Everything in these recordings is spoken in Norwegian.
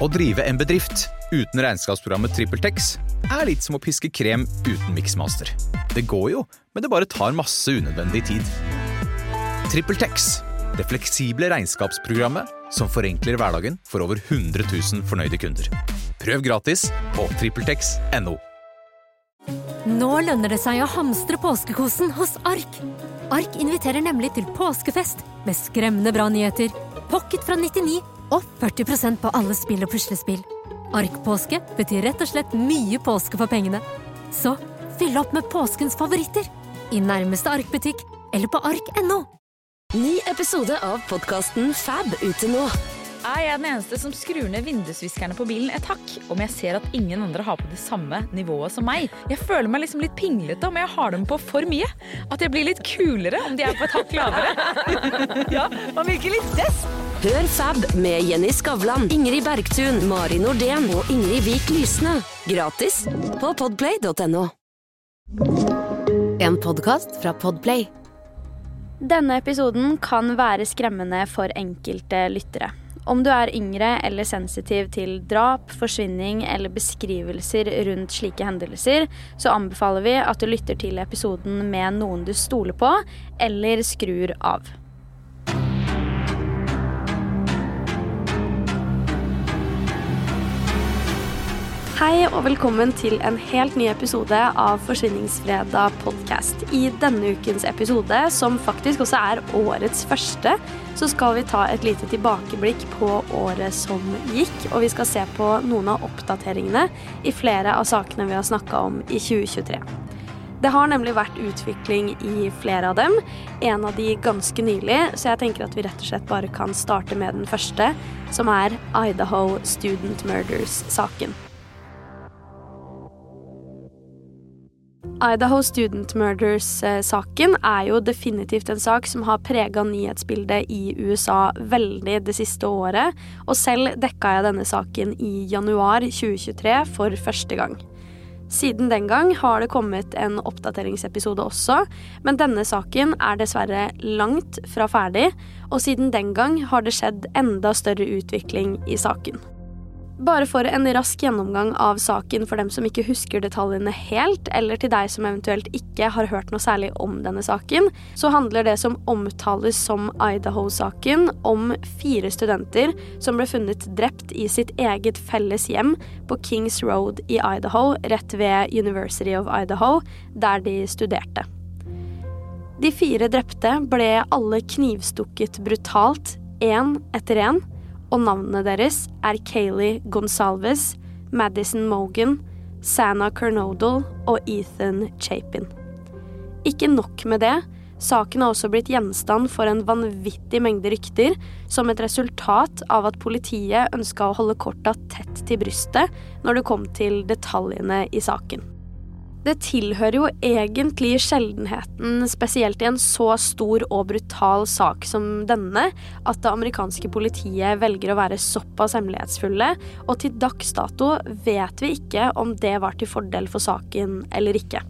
Å drive en bedrift uten regnskapsprogrammet TrippelTex er litt som å piske krem uten miksmaster. Det går jo, men det bare tar masse unødvendig tid. TrippelTex, det fleksible regnskapsprogrammet som forenkler hverdagen for over 100 000 fornøyde kunder. Prøv gratis på TrippelTex.no. Nå lønner det seg å hamstre påskekosen hos Ark. Ark inviterer nemlig til påskefest med skremmende bra nyheter, pocket fra 99 og 40% på alle spill og puslespill. Ark-påske betyr rett og slett mye påske for pengene. Så fyll opp med påskens favoritter i nærmeste Ark-butikk eller på ark.no. Ny episode av podkasten Fab ute nå. Er jeg den eneste som skrur ned vindusviskerne på bilen et hakk? Om jeg ser at ingen andre har på det samme nivået som meg? Jeg føler meg liksom litt pinglete om jeg har dem på for mye. At jeg blir litt kulere om de er på et hakk lavere. ja, man virker litt dess. Hør Fab med Jenny Skavlan, Ingrid Bergtun, Mari Nordén og Ingrid Vik Lysne. Gratis på podplay.no. En podkast fra Podplay. Denne episoden kan være skremmende for enkelte lyttere. Om du er yngre eller sensitiv til drap, forsvinning eller beskrivelser rundt slike hendelser, så anbefaler vi at du lytter til episoden med noen du stoler på, eller skrur av. Hei og velkommen til en helt ny episode av Forsvinningsfredag podkast. I denne ukens episode, som faktisk også er årets første, så skal vi ta et lite tilbakeblikk på året som gikk. Og vi skal se på noen av oppdateringene i flere av sakene vi har snakka om i 2023. Det har nemlig vært utvikling i flere av dem, en av de ganske nylig, så jeg tenker at vi rett og slett bare kan starte med den første, som er Idaho Student Murders-saken. Idaho Student Murders-saken er jo definitivt en sak som har prega nyhetsbildet i USA veldig det siste året, og selv dekka jeg denne saken i januar 2023 for første gang. Siden den gang har det kommet en oppdateringsepisode også, men denne saken er dessverre langt fra ferdig, og siden den gang har det skjedd enda større utvikling i saken. Bare for en rask gjennomgang av saken for dem som ikke husker detaljene helt, eller til deg som eventuelt ikke har hørt noe særlig om denne saken, så handler det som omtales som Idaho-saken, om fire studenter som ble funnet drept i sitt eget felles hjem på Kings Road i Idaho, rett ved University of Idaho, der de studerte. De fire drepte ble alle knivstukket brutalt, én etter én og navnene deres er Kayleigh Gonsalves, Madison Mogan, Sanna Kernodal og Ethan Chapin. Ikke nok med det, saken har også blitt gjenstand for en vanvittig mengde rykter som et resultat av at politiet ønska å holde korta tett til brystet når det kom til detaljene i saken. Det tilhører jo egentlig sjeldenheten, spesielt i en så stor og brutal sak som denne, at det amerikanske politiet velger å være såpass hemmelighetsfulle, og til dags dato vet vi ikke om det var til fordel for saken eller ikke.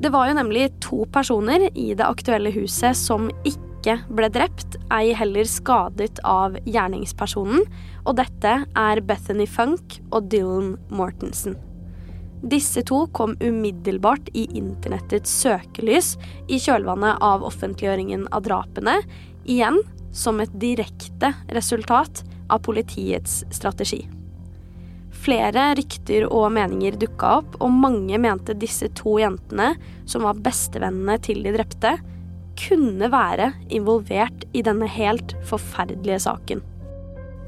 Det var jo nemlig to personer i det aktuelle huset som ikke ble drept, ei heller skadet av gjerningspersonen, og dette er Bethany Funk og Dylan Mortensen. Disse to kom umiddelbart i internettets søkelys i kjølvannet av offentliggjøringen av drapene, igjen som et direkte resultat av politiets strategi. Flere rykter og meninger dukka opp, og mange mente disse to jentene, som var bestevennene til de drepte, kunne være involvert i denne helt forferdelige saken.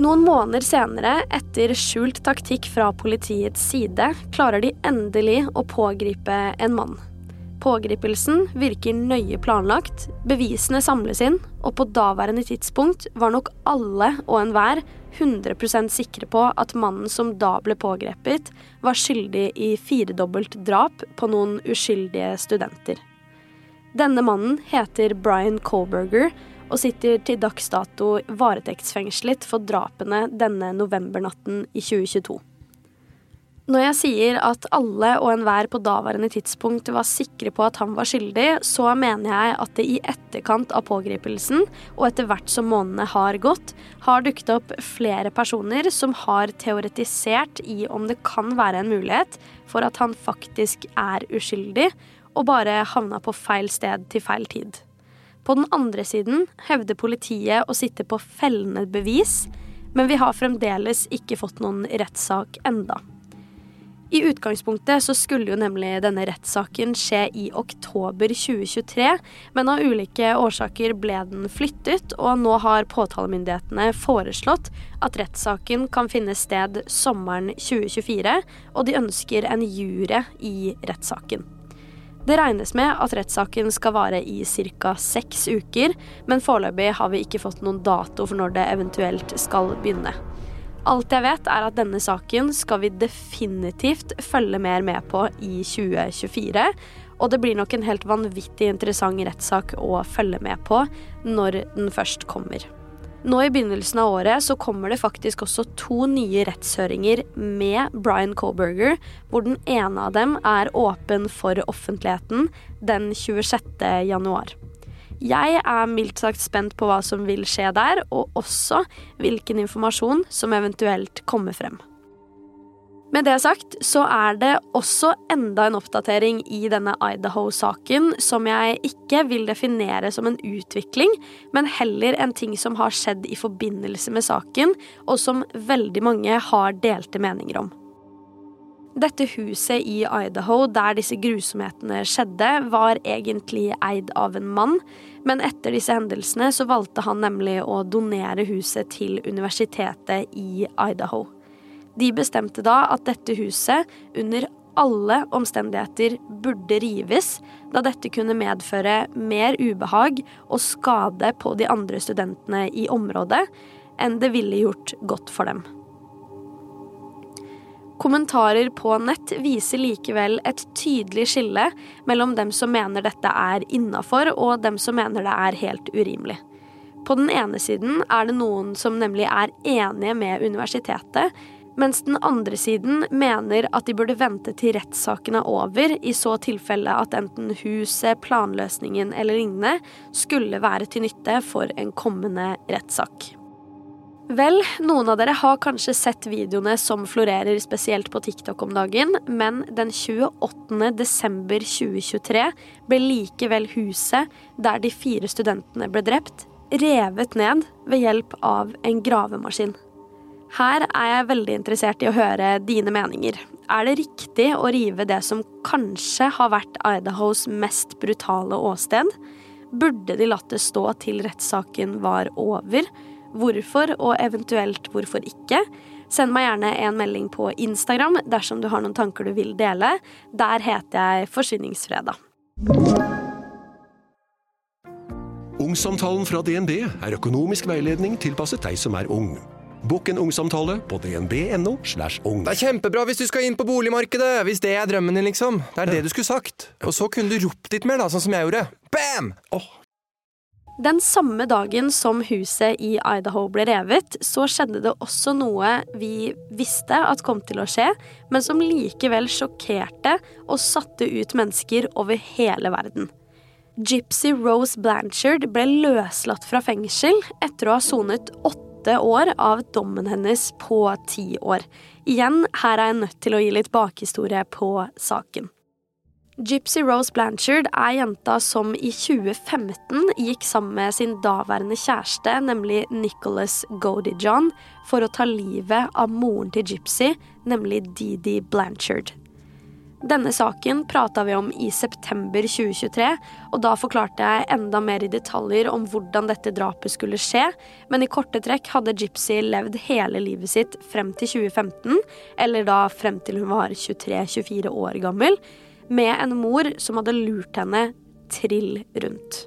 Noen måneder senere, etter skjult taktikk fra politiets side, klarer de endelig å pågripe en mann. Pågripelsen virker nøye planlagt, bevisene samles inn, og på daværende tidspunkt var nok alle og enhver 100% sikre på at mannen som da ble pågrepet, var skyldig i firedobbelt drap på noen uskyldige studenter. Denne mannen heter Brian Colberger og sitter til dags dato varetektsfengslet for drapene denne novembernatten i 2022. Når jeg sier at alle og enhver på daværende tidspunkt var sikre på at han var skyldig, så mener jeg at det i etterkant av pågripelsen, og etter hvert som månedene har gått, har dukket opp flere personer som har teoretisert i om det kan være en mulighet for at han faktisk er uskyldig, og bare havna på feil sted til feil tid. På den andre siden hevder politiet å sitte på fellende bevis, men vi har fremdeles ikke fått noen rettssak enda. I utgangspunktet så skulle jo nemlig denne rettssaken skje i oktober 2023, men av ulike årsaker ble den flyttet, og nå har påtalemyndighetene foreslått at rettssaken kan finne sted sommeren 2024, og de ønsker en jury i rettssaken. Det regnes med at rettssaken skal vare i ca. seks uker, men foreløpig har vi ikke fått noen dato for når det eventuelt skal begynne. Alt jeg vet, er at denne saken skal vi definitivt følge mer med på i 2024. Og det blir nok en helt vanvittig interessant rettssak å følge med på når den først kommer. Nå i begynnelsen av året så kommer det faktisk også to nye rettshøringer med Brian Colberger, hvor den ene av dem er åpen for offentligheten den 26. januar. Jeg er mildt sagt spent på hva som vil skje der, og også hvilken informasjon som eventuelt kommer frem. Med det sagt så er det også enda en oppdatering i denne Idaho-saken som jeg ikke vil definere som en utvikling, men heller en ting som har skjedd i forbindelse med saken, og som veldig mange har delte meninger om. Dette huset i Idaho der disse grusomhetene skjedde, var egentlig eid av en mann, men etter disse hendelsene så valgte han nemlig å donere huset til universitetet i Idaho. De bestemte da at dette huset under alle omstendigheter burde rives, da dette kunne medføre mer ubehag og skade på de andre studentene i området enn det ville gjort godt for dem. Kommentarer på nett viser likevel et tydelig skille mellom dem som mener dette er innafor, og dem som mener det er helt urimelig. På den ene siden er det noen som nemlig er enige med universitetet, mens den andre siden mener at de burde vente til rettssaken er over, i så tilfelle at enten huset, planløsningen eller lignende skulle være til nytte for en kommende rettssak. Vel, noen av dere har kanskje sett videoene som florerer spesielt på TikTok om dagen, men den 28. desember 2023 ble likevel huset der de fire studentene ble drept, revet ned ved hjelp av en gravemaskin. Her er jeg veldig interessert i å høre dine meninger. Er det riktig å rive det som kanskje har vært Idahos mest brutale åsted? Burde de latt det stå til rettssaken var over? hvorfor, og eventuelt hvorfor ikke. Send meg gjerne en melding på Instagram dersom du har noen tanker du vil dele. Der heter jeg Forsyningsfredag. Ungsamtalen fra DNB er økonomisk veiledning tilpasset deg som er ung. Bokk en ungsamtale på dnb.no. slash ung. Det er kjempebra hvis du skal inn på boligmarkedet! Hvis det er drømmen din, liksom. Det er det du skulle sagt. Og så kunne du ropt litt mer, da, sånn som jeg gjorde. Bam! Oh. Den samme dagen som huset i Idaho ble revet, så skjedde det også noe vi visste at kom til å skje, men som likevel sjokkerte og satte ut mennesker over hele verden. Gypsy Rose Blanchard ble løslatt fra fengsel etter å ha sonet åtte år av dommen hennes på ti år. Igjen, her er jeg nødt til å gi litt bakhistorie på saken. Gypsy Rose Blanchard er jenta som i 2015 gikk sammen med sin daværende kjæreste, nemlig Nicholas Godijohn, for å ta livet av moren til Gypsy, nemlig Didi Blanchard. Denne saken prata vi om i september 2023, og da forklarte jeg enda mer i detaljer om hvordan dette drapet skulle skje, men i korte trekk hadde Gypsy levd hele livet sitt frem til 2015, eller da frem til hun var 23-24 år gammel, med en mor som hadde lurt henne trill rundt.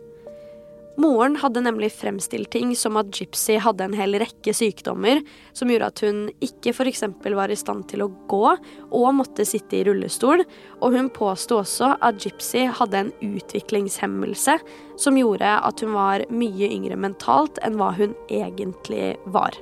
Moren hadde nemlig fremstilt ting som at Gypsy hadde en hel rekke sykdommer som gjorde at hun ikke f.eks. var i stand til å gå og måtte sitte i rullestol, og hun påsto også at Gypsy hadde en utviklingshemmelse som gjorde at hun var mye yngre mentalt enn hva hun egentlig var.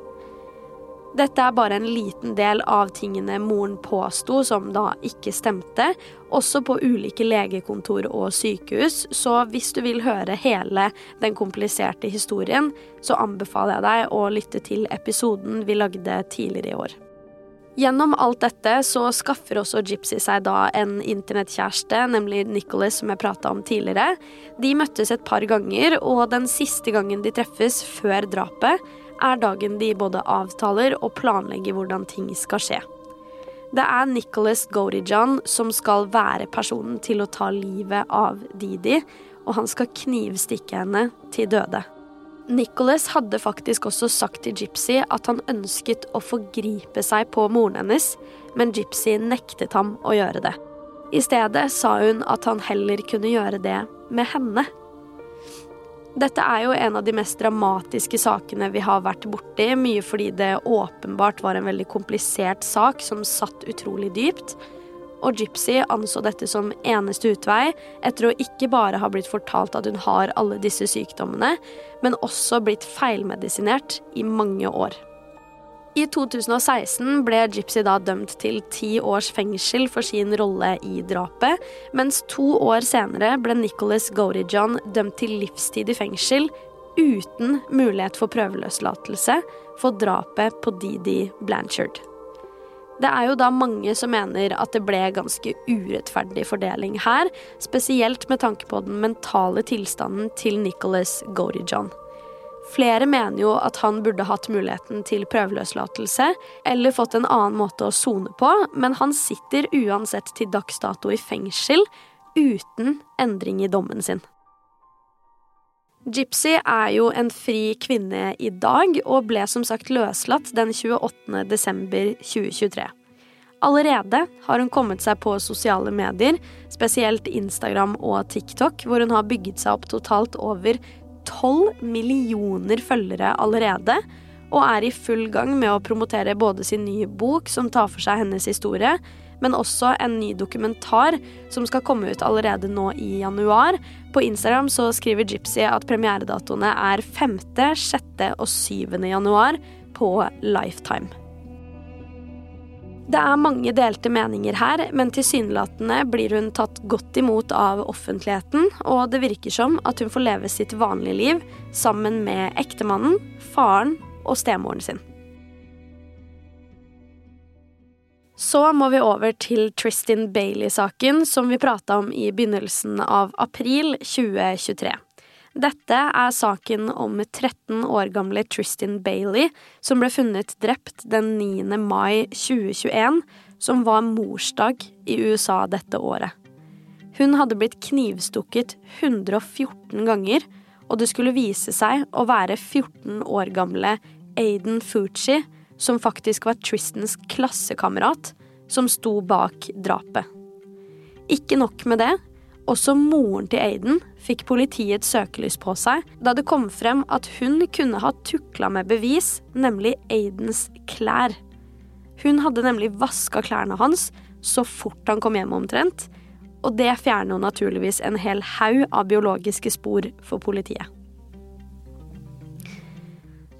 Dette er bare en liten del av tingene moren påsto som da ikke stemte, også på ulike legekontor og sykehus, så hvis du vil høre hele den kompliserte historien, så anbefaler jeg deg å lytte til episoden vi lagde tidligere i år. Gjennom alt dette så skaffer også Gypsy seg da en internettkjæreste, nemlig Nicholas, som jeg prata om tidligere. De møttes et par ganger, og den siste gangen de treffes før drapet, er dagen de både avtaler og planlegger hvordan ting skal skje. Det er Nicholas Godijan som skal være personen til å ta livet av Didi, og han skal knivstikke henne til døde. Nicholas hadde faktisk også sagt til Gypsy at han ønsket å forgripe seg på moren hennes, men Gypsy nektet ham å gjøre det. I stedet sa hun at han heller kunne gjøre det med henne. Dette er jo en av de mest dramatiske sakene vi har vært borti, mye fordi det åpenbart var en veldig komplisert sak som satt utrolig dypt og Gypsy anså dette som eneste utvei, etter å ikke bare ha blitt fortalt at hun har alle disse sykdommene, men også blitt feilmedisinert i mange år. I 2016 ble Gypsy da dømt til ti års fengsel for sin rolle i drapet, mens to år senere ble Nicholas Gorijan dømt til livstid i fengsel uten mulighet for prøveløslatelse for drapet på Didi Blanchard. Det er jo da mange som mener at det ble ganske urettferdig fordeling her, spesielt med tanke på den mentale tilstanden til Nicholas Godijan. Flere mener jo at han burde hatt muligheten til prøveløslatelse, eller fått en annen måte å sone på, men han sitter uansett til dags dato i fengsel uten endring i dommen sin. Gypsy er jo en fri kvinne i dag, og ble som sagt løslatt den 28. desember 2023. Allerede har hun kommet seg på sosiale medier, spesielt Instagram og TikTok, hvor hun har bygget seg opp totalt over 12 millioner følgere allerede, og er i full gang med å promotere både sin nye bok, som tar for seg hennes historie, men også en ny dokumentar som skal komme ut allerede nå i januar. På Instagram så skriver Gypsy at premieredatoene er 5., 6. og 7. januar på Lifetime. Det er mange delte meninger her, men tilsynelatende blir hun tatt godt imot av offentligheten, og det virker som at hun får leve sitt vanlige liv sammen med ektemannen, faren og stemoren sin. Så må vi over til Tristan Bailey-saken, som vi prata om i begynnelsen av april 2023. Dette er saken om 13 år gamle Tristan Bailey, som ble funnet drept den 9. mai 2021, som var morsdag i USA dette året. Hun hadde blitt knivstukket 114 ganger, og det skulle vise seg å være 14 år gamle Aiden Fucci som faktisk var Tristans klassekamerat, som sto bak drapet. Ikke nok med det, også moren til Aiden fikk politiets søkelys på seg da det kom frem at hun kunne ha tukla med bevis, nemlig Aidens klær. Hun hadde nemlig vaska klærne hans så fort han kom hjem omtrent, og det fjerner jo naturligvis en hel haug av biologiske spor for politiet.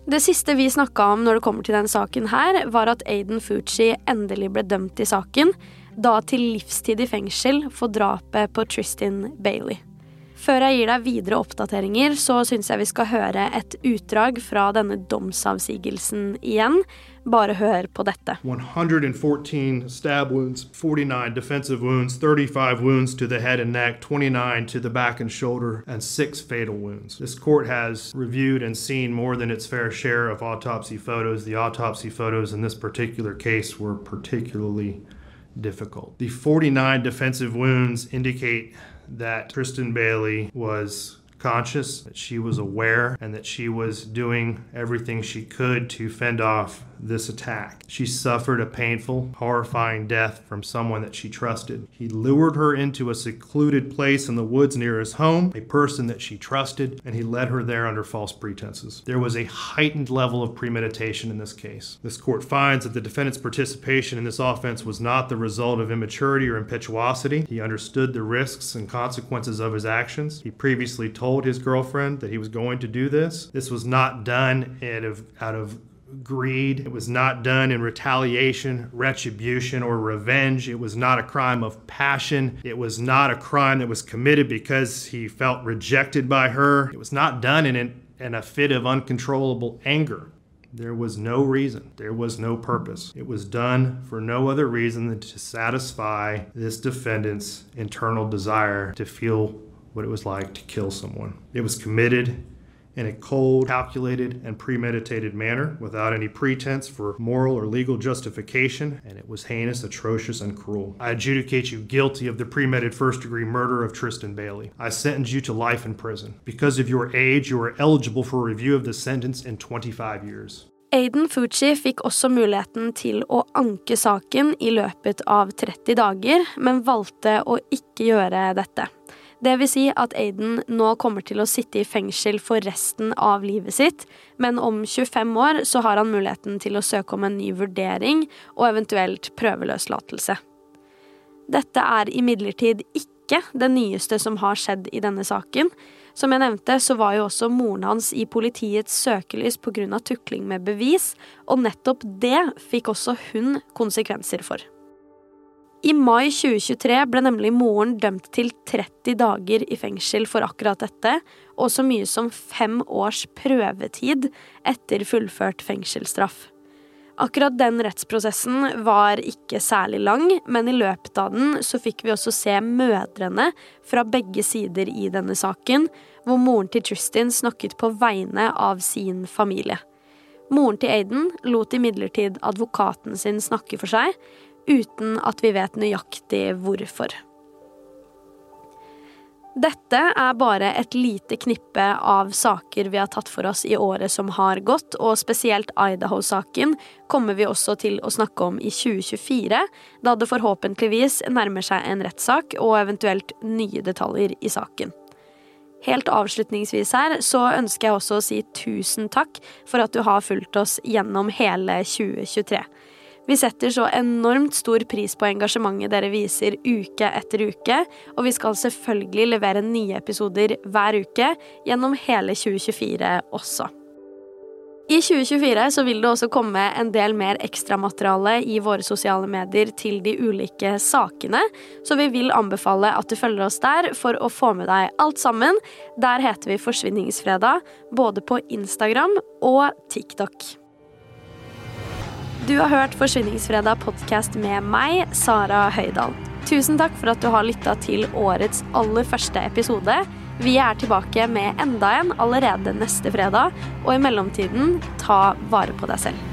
Det siste vi snakka om når det kommer til denne saken her, var at Aiden Fuchi endelig ble dømt i saken, da til livstid i fengsel for drapet på Tristan Bailey. Før jeg gir deg videre oppdateringer, så syns jeg vi skal høre et utdrag fra denne domsavsigelsen igjen. Bare hør på dette. 114 stab wounds, 49 defensive wounds, 35 wounds to the head and neck, 29 to the back and shoulder, and 6 fatal wounds. This court has reviewed and seen more than its fair share of autopsy photos. The autopsy photos in this particular case were particularly difficult. The 49 defensive wounds indicate that Tristan Bailey was conscious, that she was aware, and that she was doing everything she could to fend off this attack. She suffered a painful, horrifying death from someone that she trusted. He lured her into a secluded place in the woods near his home, a person that she trusted, and he led her there under false pretenses. There was a heightened level of premeditation in this case. This court finds that the defendant's participation in this offense was not the result of immaturity or impetuosity. He understood the risks and consequences of his actions. He previously told his girlfriend that he was going to do this. This was not done out of, out of greed. It was not done in retaliation, retribution, or revenge. It was not a crime of passion. It was not a crime that was committed because he felt rejected by her. It was not done in, an, in a fit of uncontrollable anger. There was no reason. There was no purpose. It was done for no other reason than to satisfy this defendant's internal desire to feel what it was like to kill someone. It was committed in a cold, calculated, and premeditated manner without any pretense for moral or legal justification, and it was heinous, atrocious, and cruel. I adjudicate you guilty of the premeditated first degree murder of Tristan Bailey. I sentence you to life in prison. Because of your age, you are eligible for review of the sentence in 25 years. Aiden Fucci fikk også muligheten til å anke saken i løpet av 30 dager, men valgte å ikke gjøre dette. Det vil si at Aiden nå kommer til å sitte i fengsel for resten av livet sitt, men om 25 år så har han muligheten til å søke om en ny vurdering og eventuelt prøveløslatelse. Dette er imidlertid ikke det nyeste som har skjedd i denne saken. Som jeg nevnte, så var jo også moren hans i politiets søkelys pga. tukling med bevis, og nettopp det fikk også hun konsekvenser for. I mai 2023 ble nemlig moren dømt til 30 dager i fengsel for akkurat dette, og så mye som fem års prøvetid etter fullført fengselsstraff. Akkurat den rettsprosessen var ikke særlig lang, men i løpet av den så fikk vi også se mødrene fra begge sider i denne saken, hvor moren til Tristan snakket på vegne av sin familie. Moren til Aiden lot imidlertid advokaten sin snakke for seg, uten at vi vet nøyaktig hvorfor. Dette er bare et lite knippe av saker vi har tatt for oss i året som har gått, og spesielt Idaho-saken kommer vi også til å snakke om i 2024, da det forhåpentligvis nærmer seg en rettssak og eventuelt nye detaljer i saken. Helt avslutningsvis her så ønsker jeg også å si tusen takk for at du har fulgt oss gjennom hele 2023. Vi setter så enormt stor pris på engasjementet dere viser uke etter uke, og vi skal selvfølgelig levere nye episoder hver uke gjennom hele 2024 også. I 2024 så vil det også komme en del mer ekstramateriale i våre sosiale medier til de ulike sakene, så vi vil anbefale at du følger oss der for å få med deg alt sammen. Der heter vi Forsvinningsfredag, både på Instagram og TikTok. Du har hørt Forsvinningsfredag podkast med meg, Sara Høydahl. Tusen takk for at du har lytta til årets aller første episode. Vi er tilbake med enda en allerede neste fredag, og i mellomtiden, ta vare på deg selv.